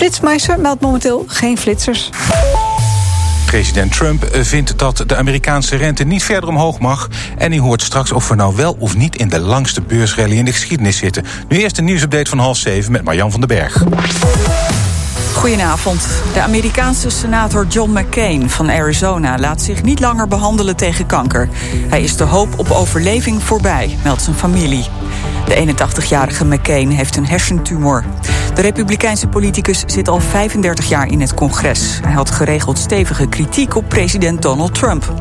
Flitsmeister meldt momenteel geen flitsers. President Trump vindt dat de Amerikaanse rente niet verder omhoog mag. En hij hoort straks of we nou wel of niet in de langste beursrally in de geschiedenis zitten. Nu eerst een nieuwsupdate van half zeven met Marjan van den Berg. Goedenavond. De Amerikaanse senator John McCain van Arizona laat zich niet langer behandelen tegen kanker. Hij is de hoop op overleving voorbij, meldt zijn familie. De 81-jarige McCain heeft een hersentumor. De republikeinse politicus zit al 35 jaar in het congres. Hij had geregeld stevige kritiek op president Donald Trump.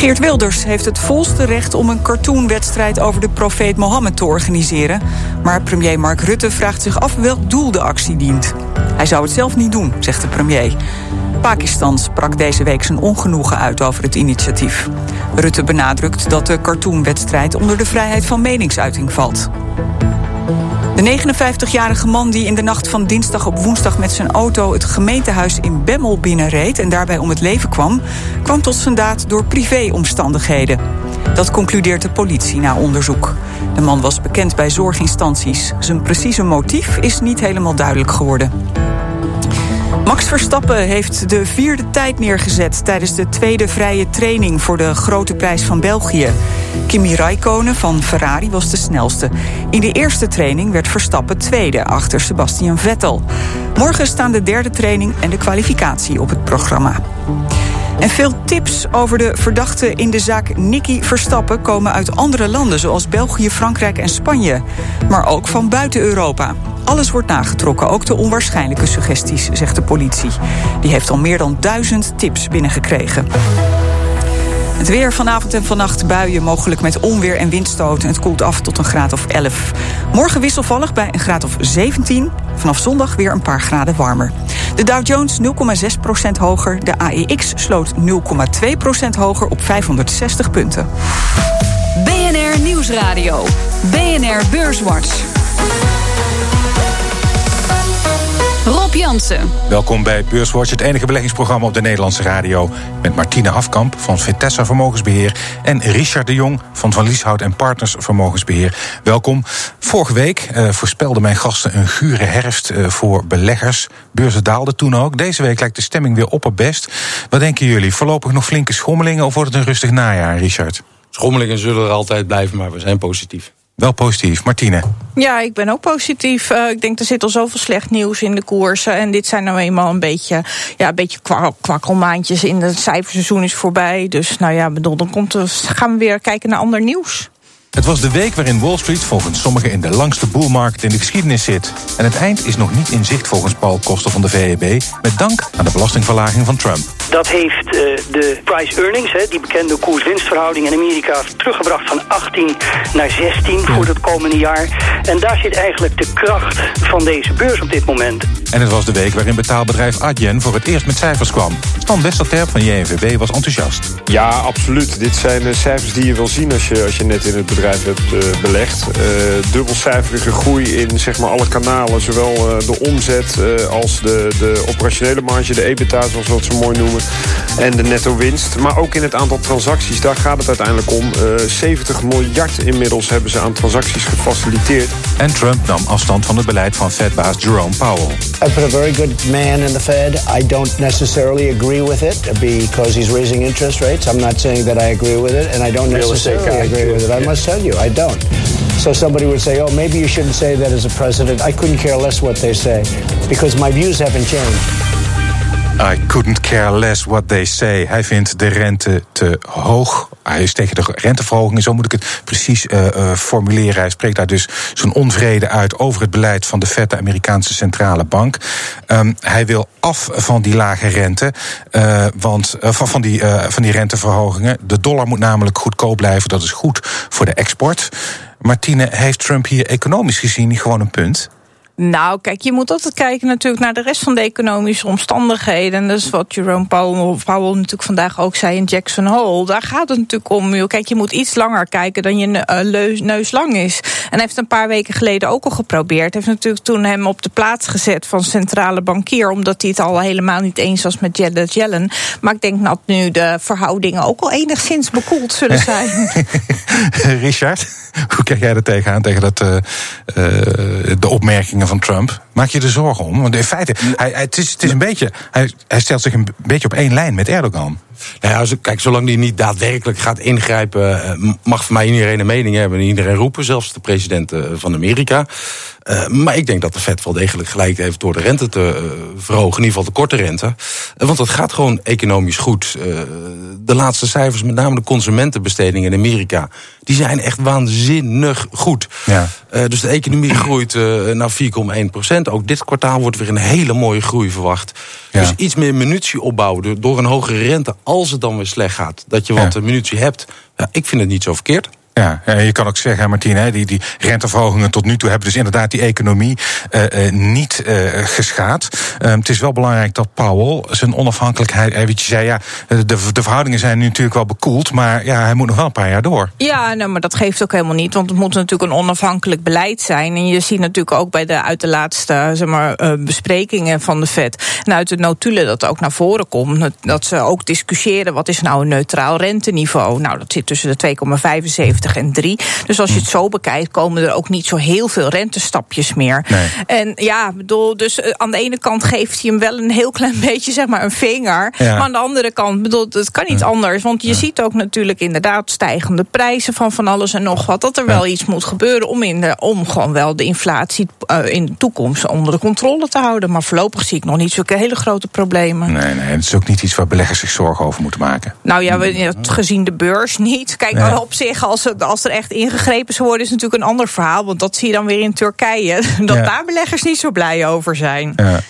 Geert Wilders heeft het volste recht om een cartoonwedstrijd over de profeet Mohammed te organiseren. Maar premier Mark Rutte vraagt zich af welk doel de actie dient. Hij zou het zelf niet doen, zegt de premier. Pakistan sprak deze week zijn ongenoegen uit over het initiatief. Rutte benadrukt dat de cartoonwedstrijd onder de vrijheid van meningsuiting valt. De 59-jarige man die in de nacht van dinsdag op woensdag met zijn auto het gemeentehuis in Bemmel binnenreed en daarbij om het leven kwam, kwam tot zijn daad door privéomstandigheden. Dat concludeert de politie na onderzoek. De man was bekend bij zorginstanties. Zijn precieze motief is niet helemaal duidelijk geworden. Max Verstappen heeft de vierde tijd neergezet tijdens de tweede vrije training voor de grote prijs van België. Kimi Raikkonen van Ferrari was de snelste. In de eerste training werd Verstappen tweede achter Sebastian Vettel. Morgen staan de derde training en de kwalificatie op het programma. En veel tips over de verdachte in de zaak Nicky Verstappen komen uit andere landen, zoals België, Frankrijk en Spanje. Maar ook van buiten Europa. Alles wordt nagetrokken, ook de onwaarschijnlijke suggesties, zegt de politie. Die heeft al meer dan duizend tips binnengekregen. Het weer vanavond en vannacht buien, mogelijk met onweer en windstoten. Het koelt af tot een graad of 11. Morgen wisselvallig bij een graad of 17. Vanaf zondag weer een paar graden warmer. De Dow Jones 0,6% hoger. De AEX sloot 0,2% hoger op 560 punten. BNR Nieuwsradio. BNR Beurswatch. Rob Jansen. Welkom bij Beurswatch, het enige beleggingsprogramma op de Nederlandse radio. Met Martine Afkamp van Vitessa Vermogensbeheer. En Richard de Jong van Van Lieshout en Partners Vermogensbeheer. Welkom. Vorige week uh, voorspelden mijn gasten een gure herfst uh, voor beleggers. Beurzen daalden toen ook. Deze week lijkt de stemming weer op het best. Wat denken jullie? Voorlopig nog flinke schommelingen of wordt het een rustig najaar, Richard? Schommelingen zullen er altijd blijven, maar we zijn positief. Wel positief. Martine? Ja, ik ben ook positief. Uh, ik denk er zit al zoveel slecht nieuws in de koersen. En dit zijn nou eenmaal een beetje, ja, een beetje kwak kwakkelmaandjes. In het cijferseizoen is voorbij. Dus nou ja, bedoel, dan komt gaan we weer kijken naar ander nieuws. Het was de week waarin Wall Street volgens sommigen in de langste boelmarkt in de geschiedenis zit. En het eind is nog niet in zicht volgens Paul Koster van de VEB, met dank aan de belastingverlaging van Trump. Dat heeft uh, de price earnings, hè, die bekende koers-winstverhouding in Amerika, teruggebracht van 18 naar 16 ja. voor het komende jaar. En daar zit eigenlijk de kracht van deze beurs op dit moment. En het was de week waarin betaalbedrijf Adyen voor het eerst met cijfers kwam. Stan Westerterp van JNVB was enthousiast. Ja, absoluut. Dit zijn cijfers die je wil zien als je, als je net in het bedrijf hebt uh, belegd. Uh, dubbelcijferige groei in zeg maar, alle kanalen. Zowel uh, de omzet als de, de operationele marge, de EBITDA zoals we het zo mooi noemen. En de netto winst. Maar ook in het aantal transacties, daar gaat het uiteindelijk om. 70 miljard inmiddels hebben ze aan transacties gefaciliteerd. En Trump nam afstand van het beleid van Fed-baas Jerome Powell. I put a very good man in the Fed. I don't necessarily agree with it because he's raising interest rates. I'm not saying that I agree with it, and I don't necessarily agree with it. I must tell you, I don't. So somebody would say, oh, maybe you shouldn't say that as a president. I couldn't care less what they say because my views haven't changed. I couldn't care less what they say. Hij vindt de rente te hoog. Hij is tegen de renteverhoging, zo moet ik het precies uh, uh, formuleren. Hij spreekt daar dus zijn onvrede uit over het beleid van de de Amerikaanse centrale bank. Um, hij wil af van die lage rente, uh, want, van, van, die, van die renteverhogingen. De dollar moet namelijk goedkoop blijven, dat is goed voor de export. Martine, heeft Trump hier economisch gezien gewoon een punt? Nou, kijk, je moet altijd kijken natuurlijk naar de rest van de economische omstandigheden. En dat is wat Jerome Powell, Powell natuurlijk vandaag ook zei in Jackson Hole. Daar gaat het natuurlijk om. Kijk, je moet iets langer kijken dan je uh, neus lang is. En hij heeft een paar weken geleden ook al geprobeerd. Hij heeft natuurlijk toen hem op de plaats gezet van centrale bankier. Omdat hij het al helemaal niet eens was met Janet Yellen. Maar ik denk dat nu de verhoudingen ook al enigszins bekoeld zullen zijn. Richard, hoe kijk jij er tegenaan? Tegen dat, uh, uh, de opmerkingen van Trump. Maak je er zorgen om? Want in feite, hij, hij- het, is, het is een beetje, hij, hij stelt zich een beetje op één lijn met Erdogan. Nou ja, kijk, zolang die niet daadwerkelijk gaat ingrijpen, eh, mag voor mij iedereen een mening hebben en iedereen roepen, zelfs de president eh, van Amerika. Eh, maar ik denk dat de Fed wel degelijk gelijk heeft door de rente te verhogen, in ieder geval de korte rente. Want het gaat gewoon economisch goed. De laatste cijfers, met name de consumentenbestedingen in Amerika, die zijn echt waanzinnig goed. Ja. Dus de economie groeit naar 4,1 procent. Ook dit kwartaal wordt weer een hele mooie groei verwacht. Ja. Dus iets meer munitie opbouwen door, een hogere rente, als het dan weer slecht gaat, dat je wat Ja. munitie hebt. Ja, ik vind het niet zo verkeerd. Ja, en je kan ook zeggen, Martien, die, die renteverhogingen tot nu toe hebben dus inderdaad die economie eh, eh, niet eh, geschaad. Ehm, het is wel belangrijk dat Powell zijn onafhankelijkheid, eh, weet je zei, ja, de, de verhoudingen zijn nu natuurlijk wel bekoeld, maar ja, hij moet nog wel een paar jaar door. Ja, nou, maar dat geeft ook helemaal niet. Want het moet natuurlijk een onafhankelijk beleid zijn. En je ziet natuurlijk ook bij de, uit de laatste zeg maar, eh, besprekingen van de FED... en uit de notulen dat ook naar voren komt... dat ze ook discussiëren wat is nou een neutraal renteniveau. Nou, dat zit tussen de 2,75 en 3. Dus als je het zo bekijkt, komen er ook niet zo heel veel rentestapjes meer. Nee. En ja, bedoel, dus eh, aan de ene kant geeft hij hem wel een heel klein beetje, zeg maar, een vinger. Ja. Maar aan de andere kant, bedoel, het kan niet anders. Want je ziet ook natuurlijk inderdaad stijgende prijzen van van alles en nog wat. Dat er wel iets moet gebeuren om, in de, om gewoon wel de inflatie eh, in de toekomst onder de controle te houden. Maar voorlopig zie ik nog niet zulke hele grote problemen. Nee, nee, het is ook niet iets waar beleggers zich zorgen over moeten maken. Nou ja, we, ja, gezien de beurs niet. Kijk, op zich, als, als er echt ingegrepen zou worden, is natuurlijk een ander verhaal. Want dat zie je dan weer in Turkije. Dat Ja. daar beleggers niet zo blij over zijn. Ja.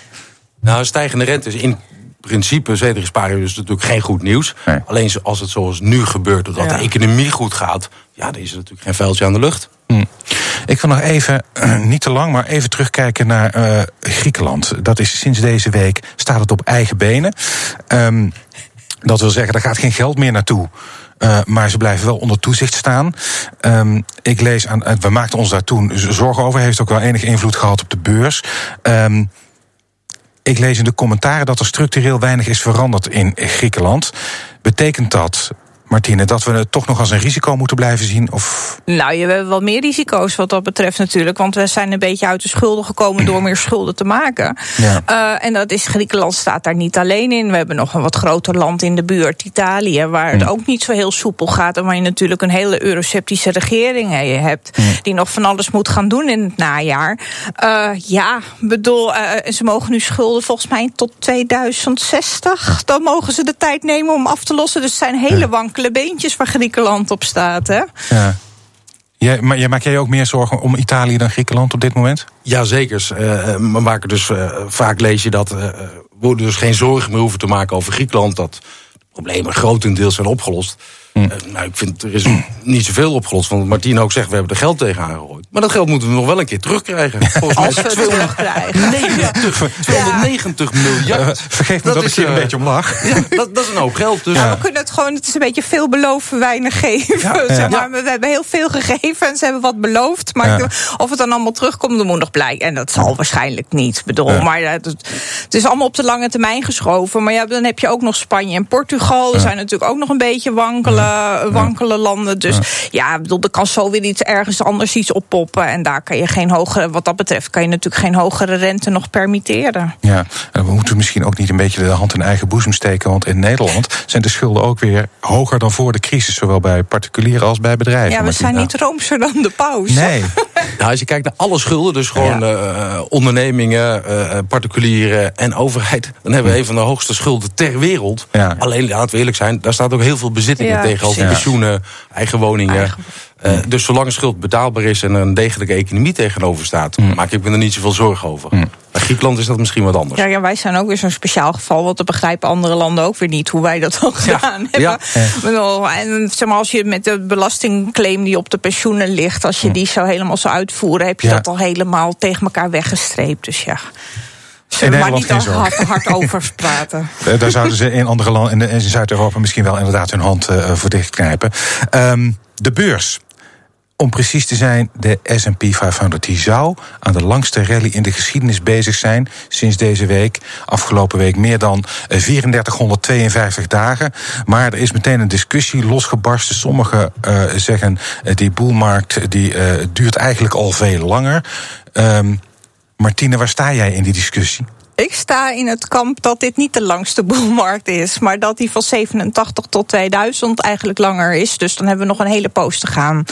Nou, stijgende rente is in principe, zeker sparen is natuurlijk geen goed nieuws. Nee. Alleen als het zoals nu gebeurt, doordat Ja. de economie goed gaat, ja, dan is er natuurlijk geen vuiltje aan de lucht. Hm. Ik wil nog even, niet te lang, maar even terugkijken naar eh, Griekenland. Dat is sinds deze week, staat het op eigen benen. Ehm, dat wil zeggen, er gaat geen geld meer naartoe. Eh, maar ze blijven wel onder toezicht staan. Ehm, ik lees aan, eh, we maakten ons daar toen zorgen over. Heeft ook wel enige invloed gehad op de beurs. Ehm, ik lees in de commentaren dat er structureel weinig is veranderd in Griekenland. Betekent dat, Martine, dat we het toch nog als een risico moeten blijven zien? Of Nou, je hebt wel meer risico's wat dat betreft natuurlijk. Want we zijn een beetje uit de schulden gekomen door meer schulden te maken. Ja. Eh, en dat is Griekenland staat daar niet alleen in. We hebben nog een wat groter land in de buurt, Italië, waar het ook niet zo heel soepel gaat. En waar je natuurlijk een hele euroceptische regering eh, hebt. Die nog van alles moet gaan doen in het najaar. Eh, ja, bedoel, ze mogen nu schulden volgens mij tot 2060. Dan mogen ze de tijd nemen om af te lossen. Dus het zijn hele wankele beentjes waar Griekenland op staat. Hè? Ja. Jij, maar jij, maak jij je ook meer zorgen om Italië dan Griekenland op dit moment? Jazeker. eh maar maken dus, eh, vaak lees je dat eh, we dus geen zorgen meer hoeven te maken over Griekenland. Dat de problemen grotendeels zijn opgelost. Eh, nou, ik vind er is niet zoveel opgelost. Want Martien ook zegt, we hebben er geld tegenaan gegooid. Maar dat geld moeten we nog wel een keer terugkrijgen. Volgens mij Als is we het het terugkrijgen. 290, 290 miljard. Vergeef me dat, ik is, hier een eh, beetje om lach. Ja, dat, dat is een hoop geld. Dus Ja, we kunnen het gewoon, het is een beetje veel beloven, weinig geven. Ja, zeg ja. maar. We hebben heel veel gegeven en ze hebben wat beloofd. Maar Ja. of het dan allemaal terugkomt, dan moet nog blijken. En dat zal waarschijnlijk niet. Ik Bedoel, Ja. maar ja, het, het is allemaal op de lange termijn geschoven. Maar ja, dan heb je ook nog Spanje en Portugal. Er zijn natuurlijk ook nog een beetje wankele, wankele landen. Dus ja, ik bedoel, er kan zo weer iets ergens anders iets oppoppen. En daar kan je geen hogere, wat dat betreft, kan je natuurlijk geen hogere rente nog permitteren. Ja, en we moeten misschien ook niet een beetje de hand in eigen boezem steken. Want in Nederland zijn de schulden ook weer hoger dan voor de crisis. Zowel bij particulieren als bij bedrijven. Ja, we zijn niet roomser dan de paus. Nee. Nou, als je kijkt naar alle schulden, dus gewoon eh, ondernemingen, eh, particulieren en overheid, dan hebben we een van de hoogste schulden ter wereld. Ja. Alleen, laten we eerlijk zijn, daar staat ook heel veel bezittingen Ja, tegenover. Pensioenen, eigen woningen. Eigen- Eh, dus zolang een schuld betaalbaar is en er een degelijke economie tegenover staat, maak ik me er niet zoveel zorgen over. Bij Griekenland is dat misschien wat anders. Ja, ja, wij zijn ook weer zo'n speciaal geval, want dat begrijpen andere landen ook weer niet hoe wij dat al gedaan hebben. ja. Ik bedoel, En zeg maar, als je met de belastingclaim die op de pensioenen ligt, als je die zo helemaal zou uitvoeren, heb je Ja. dat al helemaal tegen elkaar weggestreept. Dus ja. Zullen we maar niet zorgen. hard, hard over praten. Eh, Daar zouden ze in andere landen, in, in Zuid-Europa misschien wel inderdaad hun hand eh, voor dichtknijpen. Ehm, de beurs. Om precies te zijn, de SP 500 die zou aan de langste rally in de geschiedenis bezig zijn sinds deze week. Afgelopen week meer dan eh, 3452 dagen. Maar er is meteen een discussie losgebarsten. Sommigen eh, zeggen uh, die boelmarkt die duurt eigenlijk al veel langer. Um, Martine, waar sta jij in die discussie? Ik sta in het kamp dat dit niet de langste boelmarkt is, maar dat die van 87 tot 2000 eigenlijk langer is. Dus dan hebben we nog een hele poos te gaan.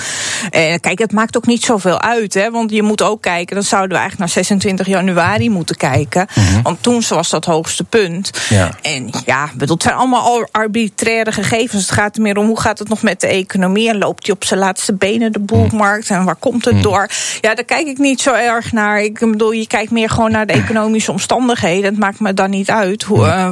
Eh, kijk, het maakt ook niet zoveel uit, hè, want je moet ook kijken, dan zouden we eigenlijk naar 26 januari moeten kijken. Mhm. Want toen was dat hoogste punt. Ja. En ja, bedoel, het zijn allemaal al arbitraire gegevens. Het gaat er meer om hoe gaat het nog met de economie en loopt die op zijn laatste benen de boelmarkt en waar komt het door? Ja, daar kijk ik niet zo erg naar. Ik bedoel, je kijkt meer gewoon naar de economische omstandigheden. Het maakt me dan niet uit hoe, eh,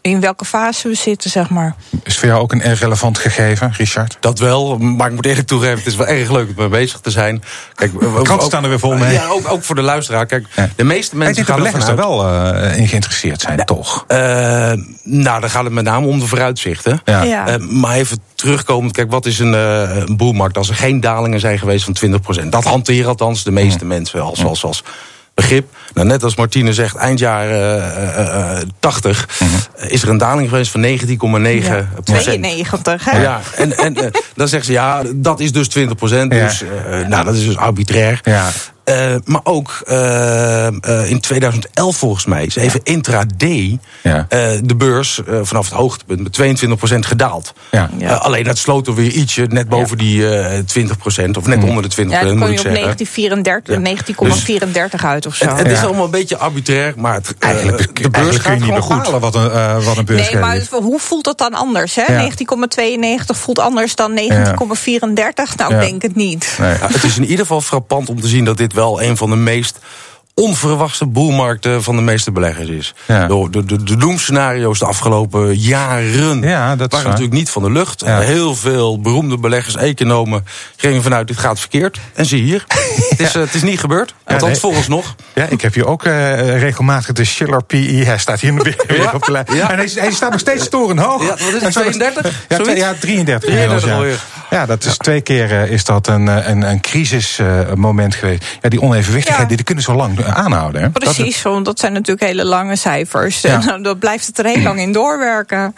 in welke fase we zitten, zeg maar. Is voor jou ook een relevant gegeven, Richard? Dat wel, maar ik moet eerlijk toegeven, het is wel erg leuk om mee bezig te zijn. Kijk, ook- staan er weer vol mee. Ja, ook, ook voor de luisteraar. Kijk, Ja. de meeste mensen gaan beleggers daar wel eh, in geïnteresseerd zijn, toch? Eh, nou, dan gaat het met name om de vooruitzichten. Ja. Ja. Eh, maar even terugkomend, kijk, wat is een, eh, een boelmarkt als er geen dalingen zijn geweest van 20%? Dat hanteren althans de meeste mensen als, als, als begrip. Nou, net als Martine zegt, eind jaren eh, eh, eh, 80 eh, is er een daling geweest van 19,9 Ja, procent. 92, hè? Ja, en, en eh, dan zeggen ze ja, dat is dus 20 procent. Ja. Dus eh, nou, dat is dus arbitrair. Eh, maar ook eh, eh, in 2011 volgens mij is even intraday Ja. eh, de beurs eh, vanaf het hoogtepunt met 22% gedaald. Ja. Ja. Alleen dat sloot er weer ietsje net boven die eh 20% of net onder de 20 Ja, dan moet kom je ik op zeggen. 1934, Ja. 19,34 uit of zo. Het, het is allemaal een beetje arbitrair, maar het, eh, Eigenlijk, de beurs eigenlijk kun gaat je niet gewoon bepalen goed. wat een, eh, wat een beurs Nee, maar hoe voelt het dan anders? Hè? Ja. 19,92 voelt anders dan 19,34? Nou, Ja. ik denk het niet. Nee. Ja, het is in ieder geval frappant om te zien dat dit wel een van de meest onverwachte boelmarkten van de meeste beleggers is. Ja. De, de, de, de doemscenario's de afgelopen jaren Ja, dat waren natuurlijk niet van de lucht. Ja. Heel veel beroemde beleggers, economen gingen vanuit dit gaat verkeerd. En zie hier, het, is, eh, het is niet gebeurd. Althans, nee. volgens nog. Ja, ik heb hier ook eh, regelmatig de Schiller PE. Hij staat hier weer Ja. op de lijn. Ja. En hij, hij staat nog steeds torenhoog. Ja, wat is het, En zo- 32? Ja, Zoiets? ja 33 33 inmiddels, ja. dat is twee keer eh, is dat een, eh, een, een crisismoment geweest. Ja, die onevenwichtigheid, Ja. die kunnen zo lang eh, aanhouden. Hè? Dat- Precies, want dat zijn natuurlijk hele lange cijfers. Ja. En dan blijft het er heel lang in doorwerken.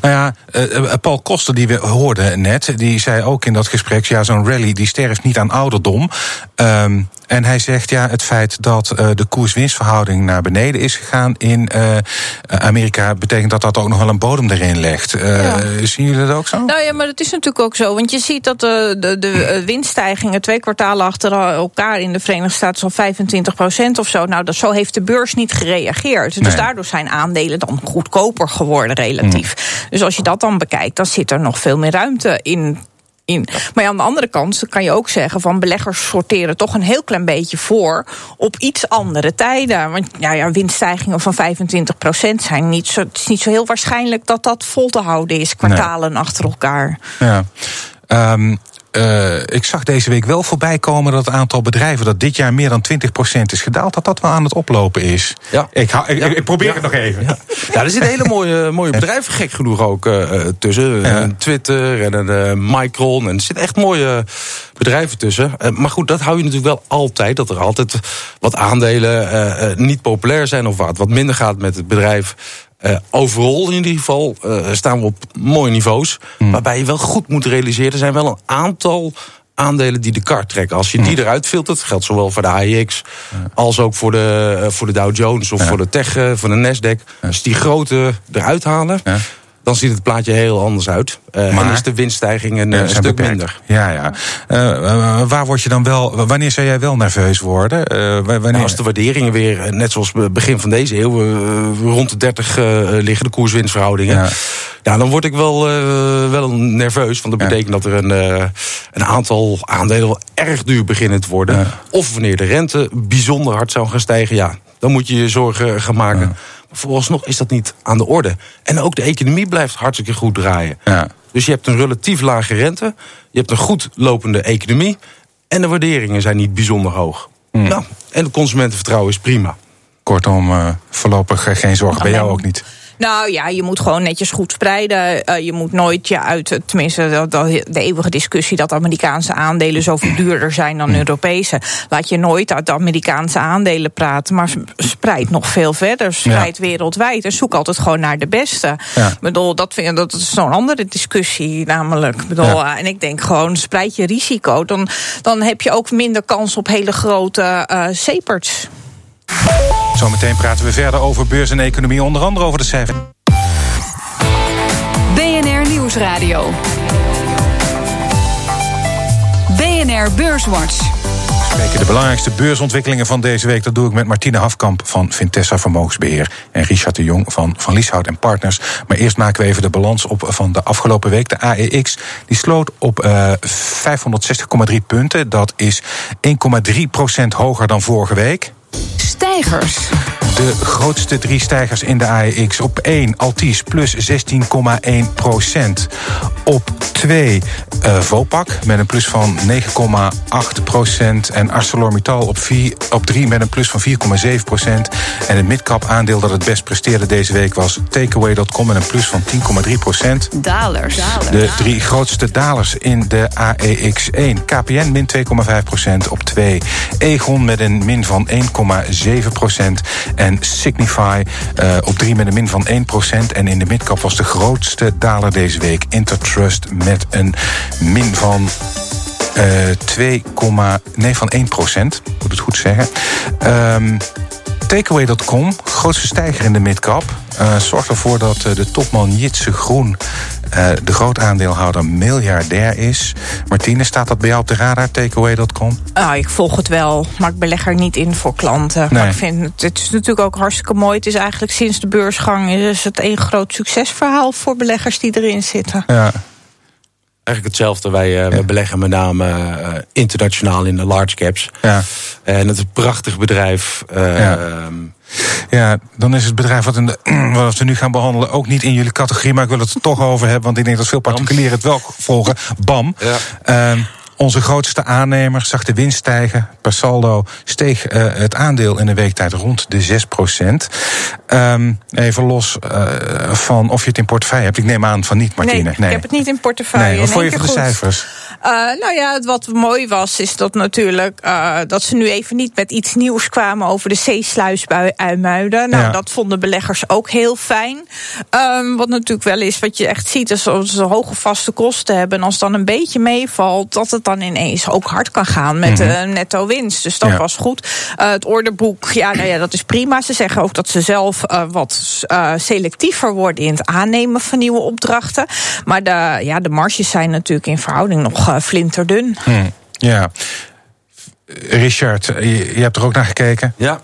Nou ja, eh, eh, Paul Koster, die we hoorden net, die zei ook in dat gesprek: ja, zo'n rally die sterft niet aan ouderdom. Ehm, en hij zegt ja, het feit dat eh, de koers-winstverhouding naar beneden is gegaan in Amerika, betekent dat dat ook nog wel een bodem erin legt. Ja. Zien jullie dat ook zo? Nou ja, maar dat is natuurlijk ook zo. Want je ziet dat de, de, de winststijgingen twee kwartalen achter elkaar in de Verenigde Staten zo'n 25 procent of zo. Nou, dat, zo heeft de beurs niet gereageerd. Dus Nee. daardoor zijn aandelen dan goedkoper geworden relatief. Dus als je dat dan bekijkt, dan zit er nog veel meer ruimte in. In. Maar ja, aan de andere kant kan je ook zeggen van beleggers sorteren toch een heel klein beetje voor op iets andere tijden. Want ja, ja winststijgingen van 25% zijn niet zo, het is niet zo heel waarschijnlijk dat dat vol te houden is, kwartalen achter elkaar. Ja. Ehm, eh, ik zag deze week wel voorbij komen dat het aantal bedrijven dat dit jaar meer dan 20% is gedaald, dat dat wel aan het oplopen is. Ja. Ik, hou- ik, Ja. ik probeer Ja. het nog even. Ja, ja er zitten hele mooie, mooie bedrijven, gek genoeg ook eh, eh, tussen. Twitter en een eh, Micron. En er zitten echt mooie bedrijven tussen. Maar goed, dat hou je natuurlijk wel altijd. Dat er altijd wat aandelen niet populair zijn of wat, wat minder gaat met het bedrijf. Eh overal in ieder geval eh, staan we op mooie niveaus. Waarbij je wel goed moet realiseren, er zijn wel een aantal aandelen die de kar trekken. Als je die eruit filtert, geldt zowel voor de AIX als ook voor de, eh, voor de Dow Jones of voor de Tech, voor de Nasdaq. Als die grote eruit halen. Dan ziet het plaatje heel anders uit. Eh, Maar- en is de winststijging een, Ja, eh, stuk beperkt. minder. Ja, ja. Eh, waar word je dan wel, wanneer zou jij wel nerveus worden? Wa- wanneer? Nou, als de waarderingen weer, net zoals be- begin van deze eeuw, rond de 30 eh, liggen, de koers-winstverhoudingen. Ja. Ja. dan word ik wel, wel nerveus. Want dat Ja. betekent dat er een, een aantal aandelen wel erg duur beginnen te worden. Of wanneer de rente bijzonder hard zou gaan stijgen, ja, dan moet je je zorgen gaan maken. Vooralsnog is dat niet aan de orde. En ook de economie blijft hartstikke goed draaien. Ja. Dus je hebt een relatief lage rente, je hebt een goed lopende economie en de waarderingen zijn niet bijzonder hoog. Hmm. Nou, en het consumentenvertrouwen is prima. Kortom, eh, voorlopig eh, geen zorgen bij jou ook niet. Nou ja, je moet gewoon netjes goed spreiden. Eh, je moet nooit je uit, tenminste dat, dat- de eeuwige discussie dat Amerikaanse aandelen zoveel duurder zijn dan Europese. Laat je nooit uit de Amerikaanse aandelen praten, maar spreid nog veel verder. Spreid wereldwijd en zoek altijd gewoon naar de beste. Ja. Ik bedoel, dat, vind, dat is zo'n andere discussie namelijk. Ik bedoel, Ja. eh, en ik denk gewoon, spreid je risico. Dan, dan heb je ook minder kans op hele grote eh zeeperts. Zometeen praten we verder over beurs en economie, onder andere over de cijfers. BNR Nieuwsradio. BNR Beurswatch. Spreken de belangrijkste beursontwikkelingen van deze week. Dat doe ik met Martine Hafkamp van Vintessa Vermogensbeheer. En Richard de Jong van Van Lieshout en Partners. Maar eerst maken we even de balans op van de afgelopen week. De AEX die sloot op uh, 560,3 punten. Dat is 1,3% hoger dan vorige week. Stijgers. De grootste drie stijgers in de AEX. Op 1 Altis plus 16,1 procent. Op 2 uh, Vopak met een plus van 9,8 procent. En ArcelorMittal op 4, op 3 met een plus van 4,7 procent. En het midcap aandeel dat het best presteerde deze week was Takeaway.com met een plus van 10,3 procent. Dalers. De drie grootste dalers in de AEX 1. KPN min 2,5 procent op 2. Egon met een min van 1,7 procent. En Signify uh, op 3 met een min van 1%. En in de midcap was de grootste daler deze week Intertrust met een min van uh, 2, nee, van 1 procent. Moet het goed zeggen. Um, Takeaway.com, grootste stijger in de midcap. Uh, zorgt ervoor dat de topman Jitse Groen uh, de groot aandeelhouder miljardair is. Martine, staat dat bij jou op de radar, takeaway.com? Ah, ik volg het wel, maar ik beleg er niet in voor klanten. Nee. Maar ik vind het, het is natuurlijk ook hartstikke mooi. Het is eigenlijk sinds de beursgang is het een groot succesverhaal voor beleggers die erin zitten. Ja. Eigenlijk hetzelfde. Wij, uh, ja. wij beleggen met name uh, internationaal in de large caps. Ja. En het is een prachtig bedrijf. Uh, ja. Ja, dan is het bedrijf wat, in de, wat we nu gaan behandelen ook niet in jullie categorie, maar ik wil het er toch over hebben, want ik denk dat veel particulieren het wel volgen. BAM. Ja. Uh, onze grootste aannemer zag de winst stijgen. Per saldo steeg uh, het aandeel in de weektijd rond de 6 procent. Um, even los uh, van of je het in portefeuille hebt. Ik neem aan van niet, Martine. Nee, nee. ik heb het niet in portefeuille. Nee, wat vond je van de goed. cijfers? Uh, nou ja, wat mooi was, is dat natuurlijk dat ze nu even niet met iets nieuws kwamen over de zeesluis bij Uimuiden. Nou, ja. dat vonden beleggers ook heel fijn. Um, wat natuurlijk wel is, wat je echt ziet, is als ze hoge vaste kosten hebben. En als dan een beetje meevalt, dat het dan ineens ook hard kan gaan met mm -hmm. de netto winst. Dus dat ja. was goed. Uh, het orderboek, ja, nou ja, dat is prima. Ze zeggen ook dat ze zelf uh, wat uh, selectiever worden in het aannemen van nieuwe opdrachten. Maar de, ja, de marges zijn natuurlijk in verhouding nog uh, flinterdun. Hmm, ja. Richard, je, je, hebt er ook naar gekeken? Ja,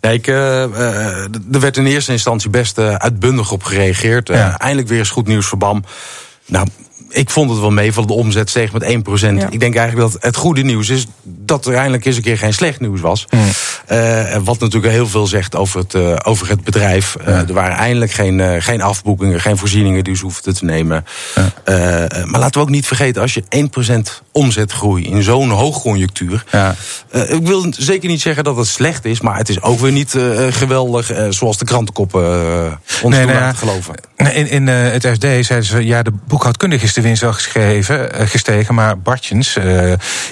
nee, ik, uh, uh, er werd in eerste instantie best uh, uitbundig op gereageerd. Ja. eindelijk weer eens goed nieuws voor BAM. Nou, ik vond het wel mee, van de omzet steeg met 1%. Ja. Ik denk eigenlijk dat het goede nieuws is dat er eindelijk eens een keer geen slecht nieuws was. Uh, wat natuurlijk heel veel zegt over het, uh, over het bedrijf. Uh, ja. Er waren eindelijk geen, geen afboekingen, geen voorzieningen die ze hoefden te nemen. Ja. maar laten we ook niet vergeten, als je 1% omzetgroei in zo'n hoogconjunctuur. ik wil zeker niet zeggen dat het slecht is, maar het is ook weer niet geweldig zoals de krantenkoppen ons nee, laten geloven. In, in het FD zeiden ze, ja, de boekhoudkundige is de winst geschreven, gestegen, maar Bartjens,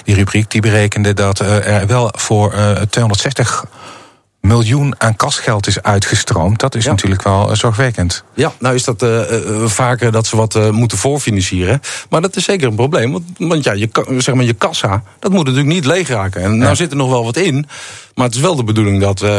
die rubriek, die berekende dat er wel voor 260 miljoen aan kasgeld is uitgestroomd. Dat is ja. natuurlijk wel zorgwekkend. Ja, nou is dat uh, vaker dat ze wat moeten voorfinancieren. Maar dat is zeker een probleem. Want, want ja, je, zeg maar, je kassa, dat moet natuurlijk niet leeg raken. En ja. nou zit er nog wel wat in. Maar het is wel de bedoeling dat uh,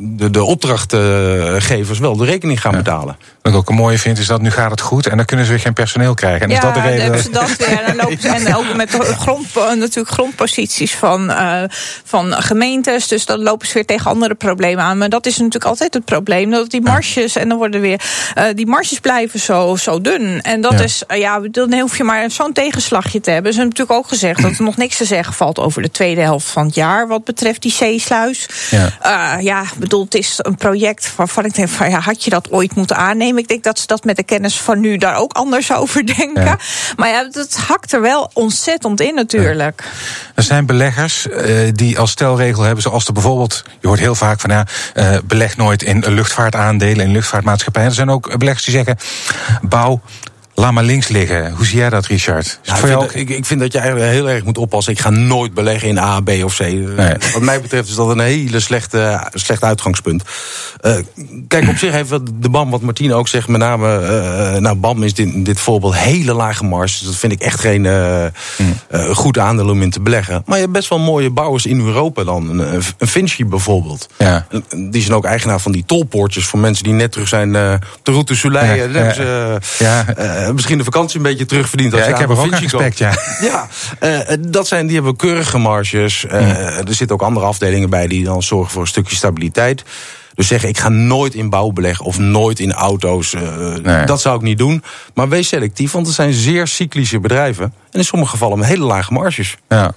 de, de opdrachtgevers wel de rekening gaan ja. betalen. Wat ik ook een mooie vind, is dat nu gaat het goed en dan kunnen ze weer geen personeel krijgen. En ja, is dat de reden? hebben ze dat weer. En, dan lopen ze, en ook met grond, natuurlijk grondposities van, uh, van gemeentes. Dus dan lopen ze weer tegen andere problemen aan. Maar dat is natuurlijk altijd het probleem. Dat die marges, en dan worden weer. Uh, die marges blijven zo, zo dun. En dat ja. is, uh, ja, dan hoef je maar zo'n tegenslagje te hebben. Ze hebben natuurlijk ook gezegd dat er nog niks te zeggen valt over de tweede helft van het jaar. Wat betreft die zeesluis. Ja, uh, ja bedoel, het is een project waarvan ik denk van ja, had je dat ooit moeten aannemen? Ik denk dat ze dat met de kennis van nu daar ook anders over denken. Ja. Maar ja, het hakt er wel ontzettend in natuurlijk. Ja. Er zijn beleggers uh, die als stelregel hebben, zoals er bijvoorbeeld, je hoort heel vaak van ja, uh, beleg nooit in luchtvaartaandelen, in luchtvaartmaatschappijen. Er zijn ook beleggers die zeggen, bouw laat maar links liggen. Hoe zie jij dat, Richard? Ja, ik, vind dat, ik, ik, vind dat je eigenlijk heel erg moet oppassen. Ik ga nooit beleggen in A, B of C. Nee. Wat mij betreft is dat een hele slechte, slecht uitgangspunt. Uh, kijk, op zich heeft de BAM, wat Martine ook zegt, met name... Uh, nou, BAM is dit, dit voorbeeld hele lage marge. Dus dat vind ik echt geen uh, mm. goed aandeel om in te beleggen. Maar je hebt best wel mooie bouwers in Europa dan. Een, een Vinci bijvoorbeeld. Ja. Die zijn ook eigenaar van die tolpoortjes... voor mensen die net terug zijn op de route Soleil. Ja, ja. Misschien de vakantie een beetje terugverdiend. Als ja, ik heb er ook respect, ja. Ja, dat zijn, die hebben keurige marges. Mm. Er zitten ook andere afdelingen bij die dan zorgen voor een stukje stabiliteit. Dus zeggen, ik ga nooit in bouw beleggen of nooit in auto's. Uh, Dat zou ik niet doen. Maar wees selectief, want het zijn zeer cyclische bedrijven. En in sommige gevallen met hele lage marges. Ja,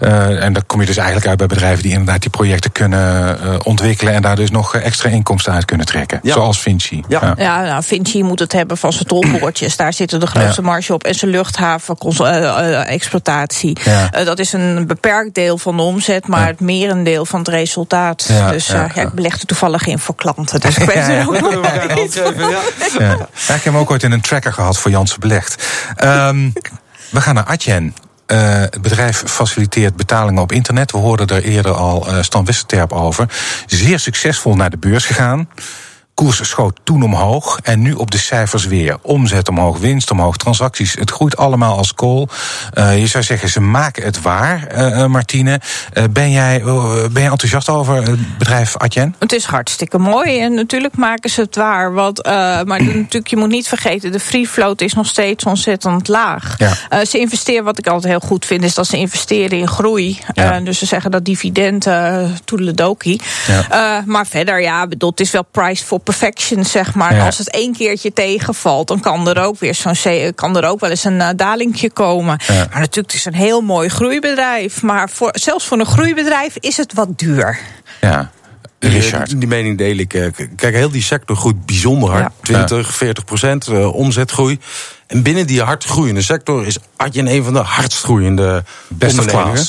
uh, en dan kom je dus eigenlijk uit bij bedrijven die inderdaad die projecten kunnen uh, ontwikkelen. En daar dus nog extra inkomsten uit kunnen trekken. Ja. Zoals Vinci. Ja, ja. ja nou, Vinci moet het hebben van zijn tolpoortjes. Daar zitten de grootste ja. marge op. En zijn luchthaven-exploitatie. dat is een beperkt deel van de omzet, maar het merendeel van het resultaat. dus ja, ik belegde toevallig geen voor klanten. Dus ik weet ja, ja. ook nog ja. ja. Ik heb hem ook ooit in een tracker gehad voor Janssen Belegd. Um, we gaan naar Adyen. Uh, het bedrijf faciliteert betalingen op internet. We hoorden er eerder al uh, Stan Westerterp over. Zeer succesvol naar de beurs gegaan koers schoot toen omhoog en nu op de cijfers weer. Omzet omhoog, winst omhoog, transacties. Het groeit allemaal als kool. Uh, je zou zeggen, ze maken het waar, uh, Martine. Uh, ben, jij, ben jij enthousiast over het bedrijf Adyen? Het is hartstikke mooi en natuurlijk maken ze het waar. Want, maar natuurlijk, je moet niet vergeten, de free float is nog steeds ontzettend laag. Ja. ze investeren, wat ik altijd heel goed vind, is dat ze investeren in groei. Ja. dus ze zeggen dat dividend. Ja. maar verder, ja, bedoel, het is wel price for perfection, zeg maar. Ja. Als het één keertje tegenvalt, dan kan er ook weer zo'n kan er ook wel eens een uh, dalingje komen. Ja. Maar natuurlijk, het is een heel mooi groeibedrijf. Maar voor, zelfs voor een groeibedrijf is het wat duur. Ja. Richard. Die, die mening deel ik. Eh, kijk, heel die sector groeit bijzonder hard. Ja. 20, 40 procent uh, omzetgroei. En binnen die hard groeiende sector is Adyen een van de hardst groeiende Best ondernemingen.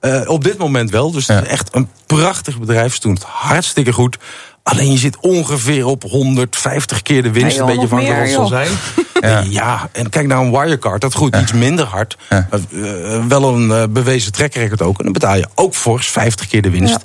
Uh, op dit moment wel. Dus het is echt een prachtig bedrijf. Ze doen het hartstikke goed. Alleen je zit ongeveer op 150 keer de winst. een beetje van het zal zijn. ja. ja. en kijk naar een Wirecard. Dat groeit iets minder hard. Ja. Uh, wel een uh, bewezen trekrecord ook. En dan betaal je ook fors 50 keer de winst.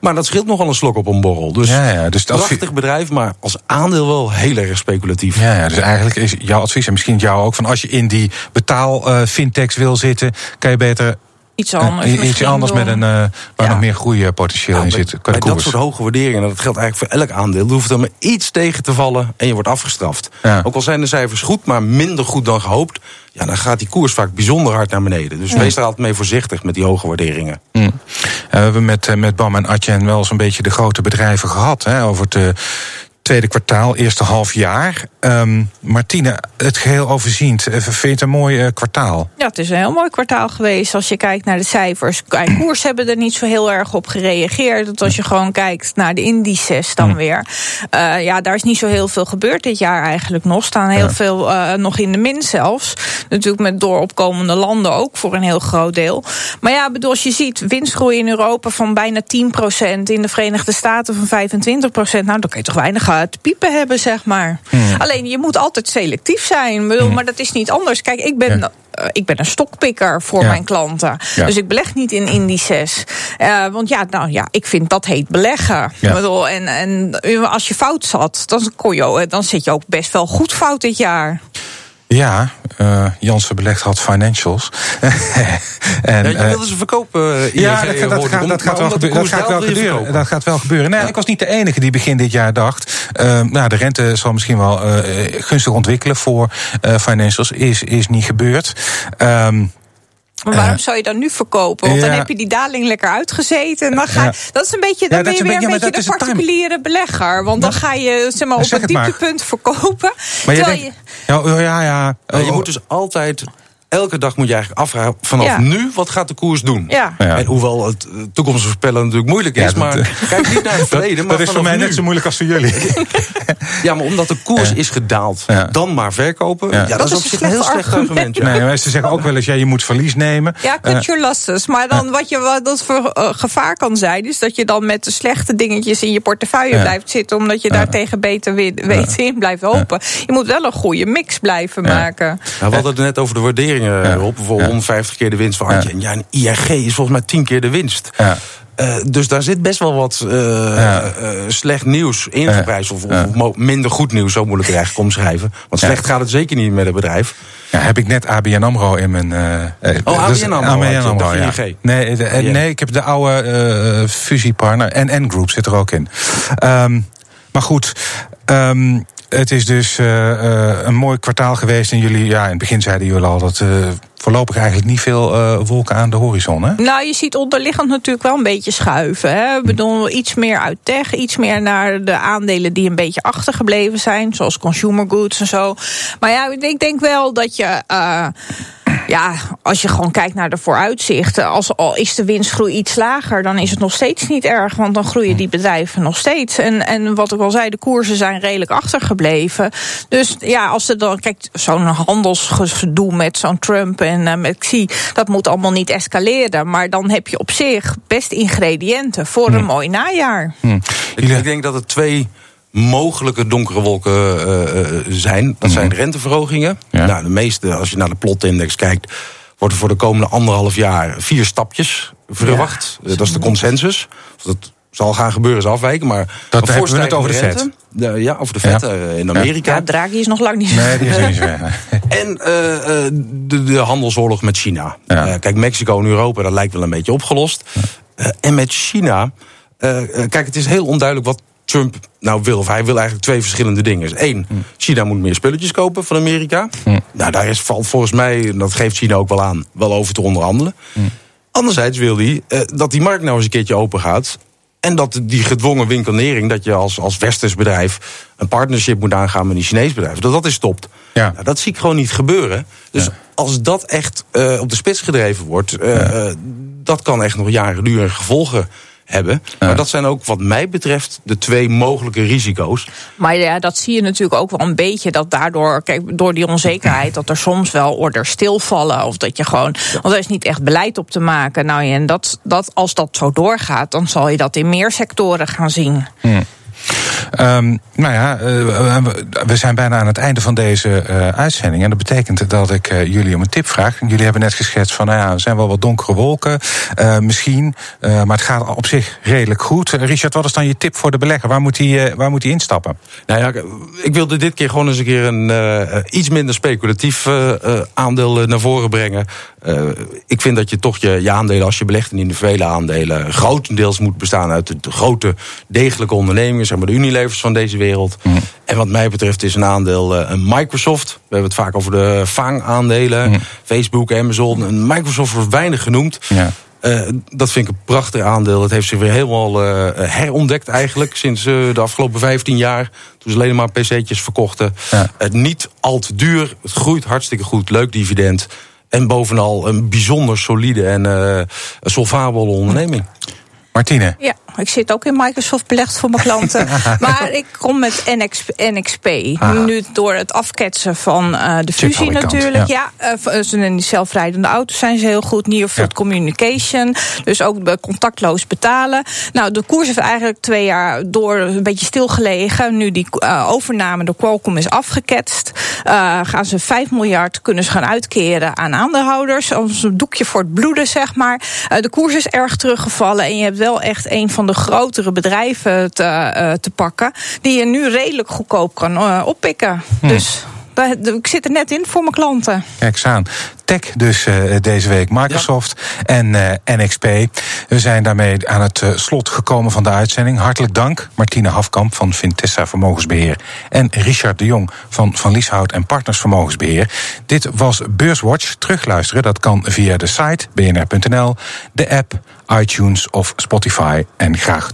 Maar dat scheelt nogal een slok op een borrel. Dus, ja, dus prachtig bedrijf, maar als aandeel wel heel erg speculatief. Ja, ja, dus eigenlijk is jouw advies, en misschien jou ook... van als je in die betaal uh, fintechs wil zitten... kan je beter iets anders. Uh, iets anders met een, uh, waar ja. nog meer groeipotentieel ja, in zit. Bij dat soort hoge waarderingen, dat geldt eigenlijk voor elk aandeel. Er hoeft er maar iets tegen te vallen en je wordt afgestraft. Ja. Ook al zijn de cijfers goed, maar minder goed dan gehoopt. Ja, dan gaat die koers vaak bijzonder hard naar beneden. Dus wees er altijd mee voorzichtig met die hoge waarderingen. Mm. Uh, we hebben met, met BAM en Atjen wel eens een beetje de grote bedrijven gehad. Hè, over het tweede kwartaal, eerste half jaar. Um, Martine, het geheel overziend, eh, vind je het een mooi uh, kwartaal? Ja, het is een heel mooi kwartaal geweest. Als je kijkt naar de cijfers. Koers hebben er niet zo heel erg op gereageerd. Dat als je gewoon kijkt naar de indices dan weer. Uh, ja, daar is niet zo heel veel gebeurd dit jaar eigenlijk nog. Staan heel ja. veel uh, nog in de min zelfs. Natuurlijk met dooropkomende landen ook voor een heel groot deel. Maar ja, bedoel, als je ziet winstgroei in Europa van bijna 10%. In de Verenigde Staten van 25%. Nou, dan kun je toch weinig te piepen hebben, zeg maar. Hmm. Alleen je moet altijd selectief zijn. Bedoel, hmm. Maar dat is niet anders. Kijk, ik ben. Ja. Uh, ik ben een stokpikker voor ja. mijn klanten. Ja. Dus ik beleg niet in indices. Uh, want ja, nou ja, ik vind dat heet beleggen. Bedoel, en, en als je fout zat, dan, kon je, dan zit je ook best wel goed fout dit jaar. Ja, uh, Jansen belegd had financials. en, ja, je wilde ze verkopen. Uh, ja, dat, dat, gaat, dat, gaat, wel gebeuren. Dat gaat wel gebeuren. Dat gaat wel gebeuren. Nee, ja. Ik was niet de enige die begin dit jaar dacht. Uh, nou, de rente zal misschien wel gunstig ontwikkelen voor financials. Is, is niet gebeurd. Um, maar waarom zou je dan nu verkopen? Want ja. dan heb je die daling lekker uitgezeten. En dan ga, ja. Dat is een beetje, dan ja, ben je weer een beetje de particuliere belegger. Want dan ga je zeg maar, op het dieptepunt verkopen. Maar je denkt, je... Ja, ja, ja. je moet dus altijd elke dag moet je eigenlijk afvragen... vanaf Ja. nu, wat gaat de koers doen? Ja. Ja. En hoewel het eh, toekomst voorspellen natuurlijk moeilijk is... Ja, dat, maar eh, kijk niet naar het verleden, maar dat is voor vanaf mij nu. net zo moeilijk als voor jullie. Ja, maar omdat de koers Ja. is gedaald, Ja. dan maar verkopen... Ja. Ja, dat, Dat is op een zich een heel slecht argument. argument. Ja. Nee, maar ze zeggen ook wel eens, ja, je moet verlies nemen. Ja, cut Eh, your losses. Maar dan wat, je, wat dat voor eh, gevaar kan zijn, is dat je dan met de slechte dingetjes in je portefeuille Ja. blijft zitten, omdat je daar tegen beter weten in blijft hopen. Je moet wel een goede mix blijven maken. Nou, we hadden het net over de Ja. Bijvoorbeeld Ja. 150 keer de winst van Antje. Ja. En ja, een IRG is volgens mij 10 keer de winst. Ja. Eh, dus daar zit best wel wat eh, Ja. eh, slecht nieuws ingeprijsd. Of, of mo- minder goed nieuws, zo moet ik het eigenlijk omschrijven. Want Ja. slecht gaat het zeker niet met het bedrijf. Ja, heb ik net ABN AMRO in mijn... Oh, is- ABN AMRO ABN ja. ING. Nee, de- Ja. nee, ik heb de oude fusiepartner. En N-Group zit er ook in. Ehm, maar goed... ehm, het is dus eh, eh, een mooi kwartaal geweest. En jullie, ja, in het begin zeiden jullie al dat eh, voorlopig eigenlijk niet veel wolken aan de horizon. Hè? Nou, je ziet onderliggend natuurlijk wel een beetje schuiven. Hè? Ik bedoel, iets meer uit tech, iets meer naar de aandelen die een beetje achtergebleven zijn, zoals consumer goods en zo. Maar ja, ik denk wel dat je. Ja, als je gewoon kijkt naar de vooruitzichten, als al is de winstgroei iets lager, dan is het nog steeds niet erg, want dan groeien die bedrijven nog steeds. En, en wat ik al zei, de koersen zijn redelijk achtergebleven. Dus ja, als er dan, kijk, zo'n handelsgedoe met zo'n Trump en eh, met Xi, dat moet allemaal niet escaleren. Maar dan heb je op zich best ingrediënten voor een mooi najaar. Ik, ik denk dat er twee mogelijke donkere wolken eh, eh, zijn. Dat zijn de renteverhogingen. Ja. Nou, de meeste, als je naar de plotindex kijkt... wordt er voor de komende anderhalf jaar vier stapjes verwacht. Eh, Dat is de consensus. Of Dat zal gaan gebeuren, is afwijken. Maar Dat hebben we het over de rente. Ja, over de vet in Amerika. Ja, Draghi is nog lang niet. Nee, die is niet zo. En eh, eh, de, de handelsoorlog met China. Ja. Eh, kijk, Mexico en Europa, dat lijkt wel een beetje opgelost. Eh, en met China, kijk, het is heel onduidelijk wat Trump nou wil. Of hij wil eigenlijk twee verschillende dingen. Eén, China moet meer spulletjes kopen van Amerika. Nou, daar is, valt volgens mij, en dat geeft China ook wel aan, wel over te onderhandelen. Anderzijds wil hij eh, dat die markt nou eens een keertje open gaat. En dat die gedwongen winkelnering, dat je als, als westers bedrijf een partnership moet aangaan met een Chinees bedrijf, dat dat is stopt. Ja. Nou, dat zie ik gewoon niet gebeuren. Dus als dat echt eh, op de spits gedreven wordt, eh, dat kan echt nog jaren duren gevolgen hebben. Maar dat zijn ook, wat mij betreft, de twee mogelijke risico's. Maar ja, dat zie je natuurlijk ook wel een beetje. Dat daardoor, kijk, door die onzekerheid, dat er soms wel orders stilvallen. Of dat je gewoon. Want er is niet echt beleid op te maken. Nou ja, en dat, dat, als dat zo doorgaat, dan zal je dat in meer sectoren gaan zien. Ehm, nou ja, eh, we- zijn bijna aan het einde van deze eh, uitzending. En dat betekent dat ik eh, jullie om een tip vraag. Jullie hebben net geschetst van, nou ja, er zijn wel wat donkere wolken. misschien, maar het gaat op zich redelijk goed. Richard, wat is dan je tip voor de belegger? Waar moet hij, waar moet hij instappen? Nou ja, ik wilde dit keer gewoon eens een keer een iets minder speculatief aandeel naar voren brengen. Ik vind dat je toch je, je aandelen, als je belegt in individuele aandelen, grotendeels moet bestaan uit de grote, degelijke ondernemingen, zeg maar de Unilevers van deze wereld. En wat mij betreft is een aandeel eh, een Microsoft. We hebben het vaak over de FANG-aandelen, Facebook, Amazon. Microsoft wordt weinig genoemd. Ja. Eh, dat vind ik een prachtig aandeel. Het heeft zich weer helemaal eh, herontdekt eigenlijk sinds eh, de afgelopen 15 jaar. Toen ze alleen maar pc'tjes verkochten. Ja. Het niet al te duur. Het groeit hartstikke goed. Leuk dividend. En bovenal een bijzonder solide en eh solvabele onderneming. Martine. Ja, ik zit ook in Microsoft belegd voor mijn klanten. maar ik kom met NX, NXP. Nu door het afketsen van eh, de fusie natuurlijk. ja. Ja, ze- in die zelfrijdende auto's zijn ze heel goed. Near-field Ja. communication. Dus ook bij contactloos betalen. Nou, de koers heeft eigenlijk twee jaar door een beetje stilgelegen. Nu die eh, overname door Qualcomm is afgeketst. eh, gaan ze 5 miljard kunnen ze gaan uitkeren aan aandeelhouders. Als een doekje voor het bloeden, zeg maar. De koers is erg teruggevallen. En je hebt wel echt een van de grotere bedrijven te, eh, te pakken. Die je nu redelijk goedkoop kan eh, oppikken. Dus daar- ik zit er net in voor mijn klanten. Kijk eens aan. Tech dus eh, deze week Microsoft en eh, NXP. We zijn daarmee aan het eh, slot gekomen van de uitzending. Hartelijk dank Martine Hafkamp van Vintessa Vermogensbeheer... en Richard de Jong van Van Lieshout en Partners Vermogensbeheer. Dit was Beurswatch. Terugluisteren, dat kan via de site bnr.nl, de app, iTunes of Spotify. En graag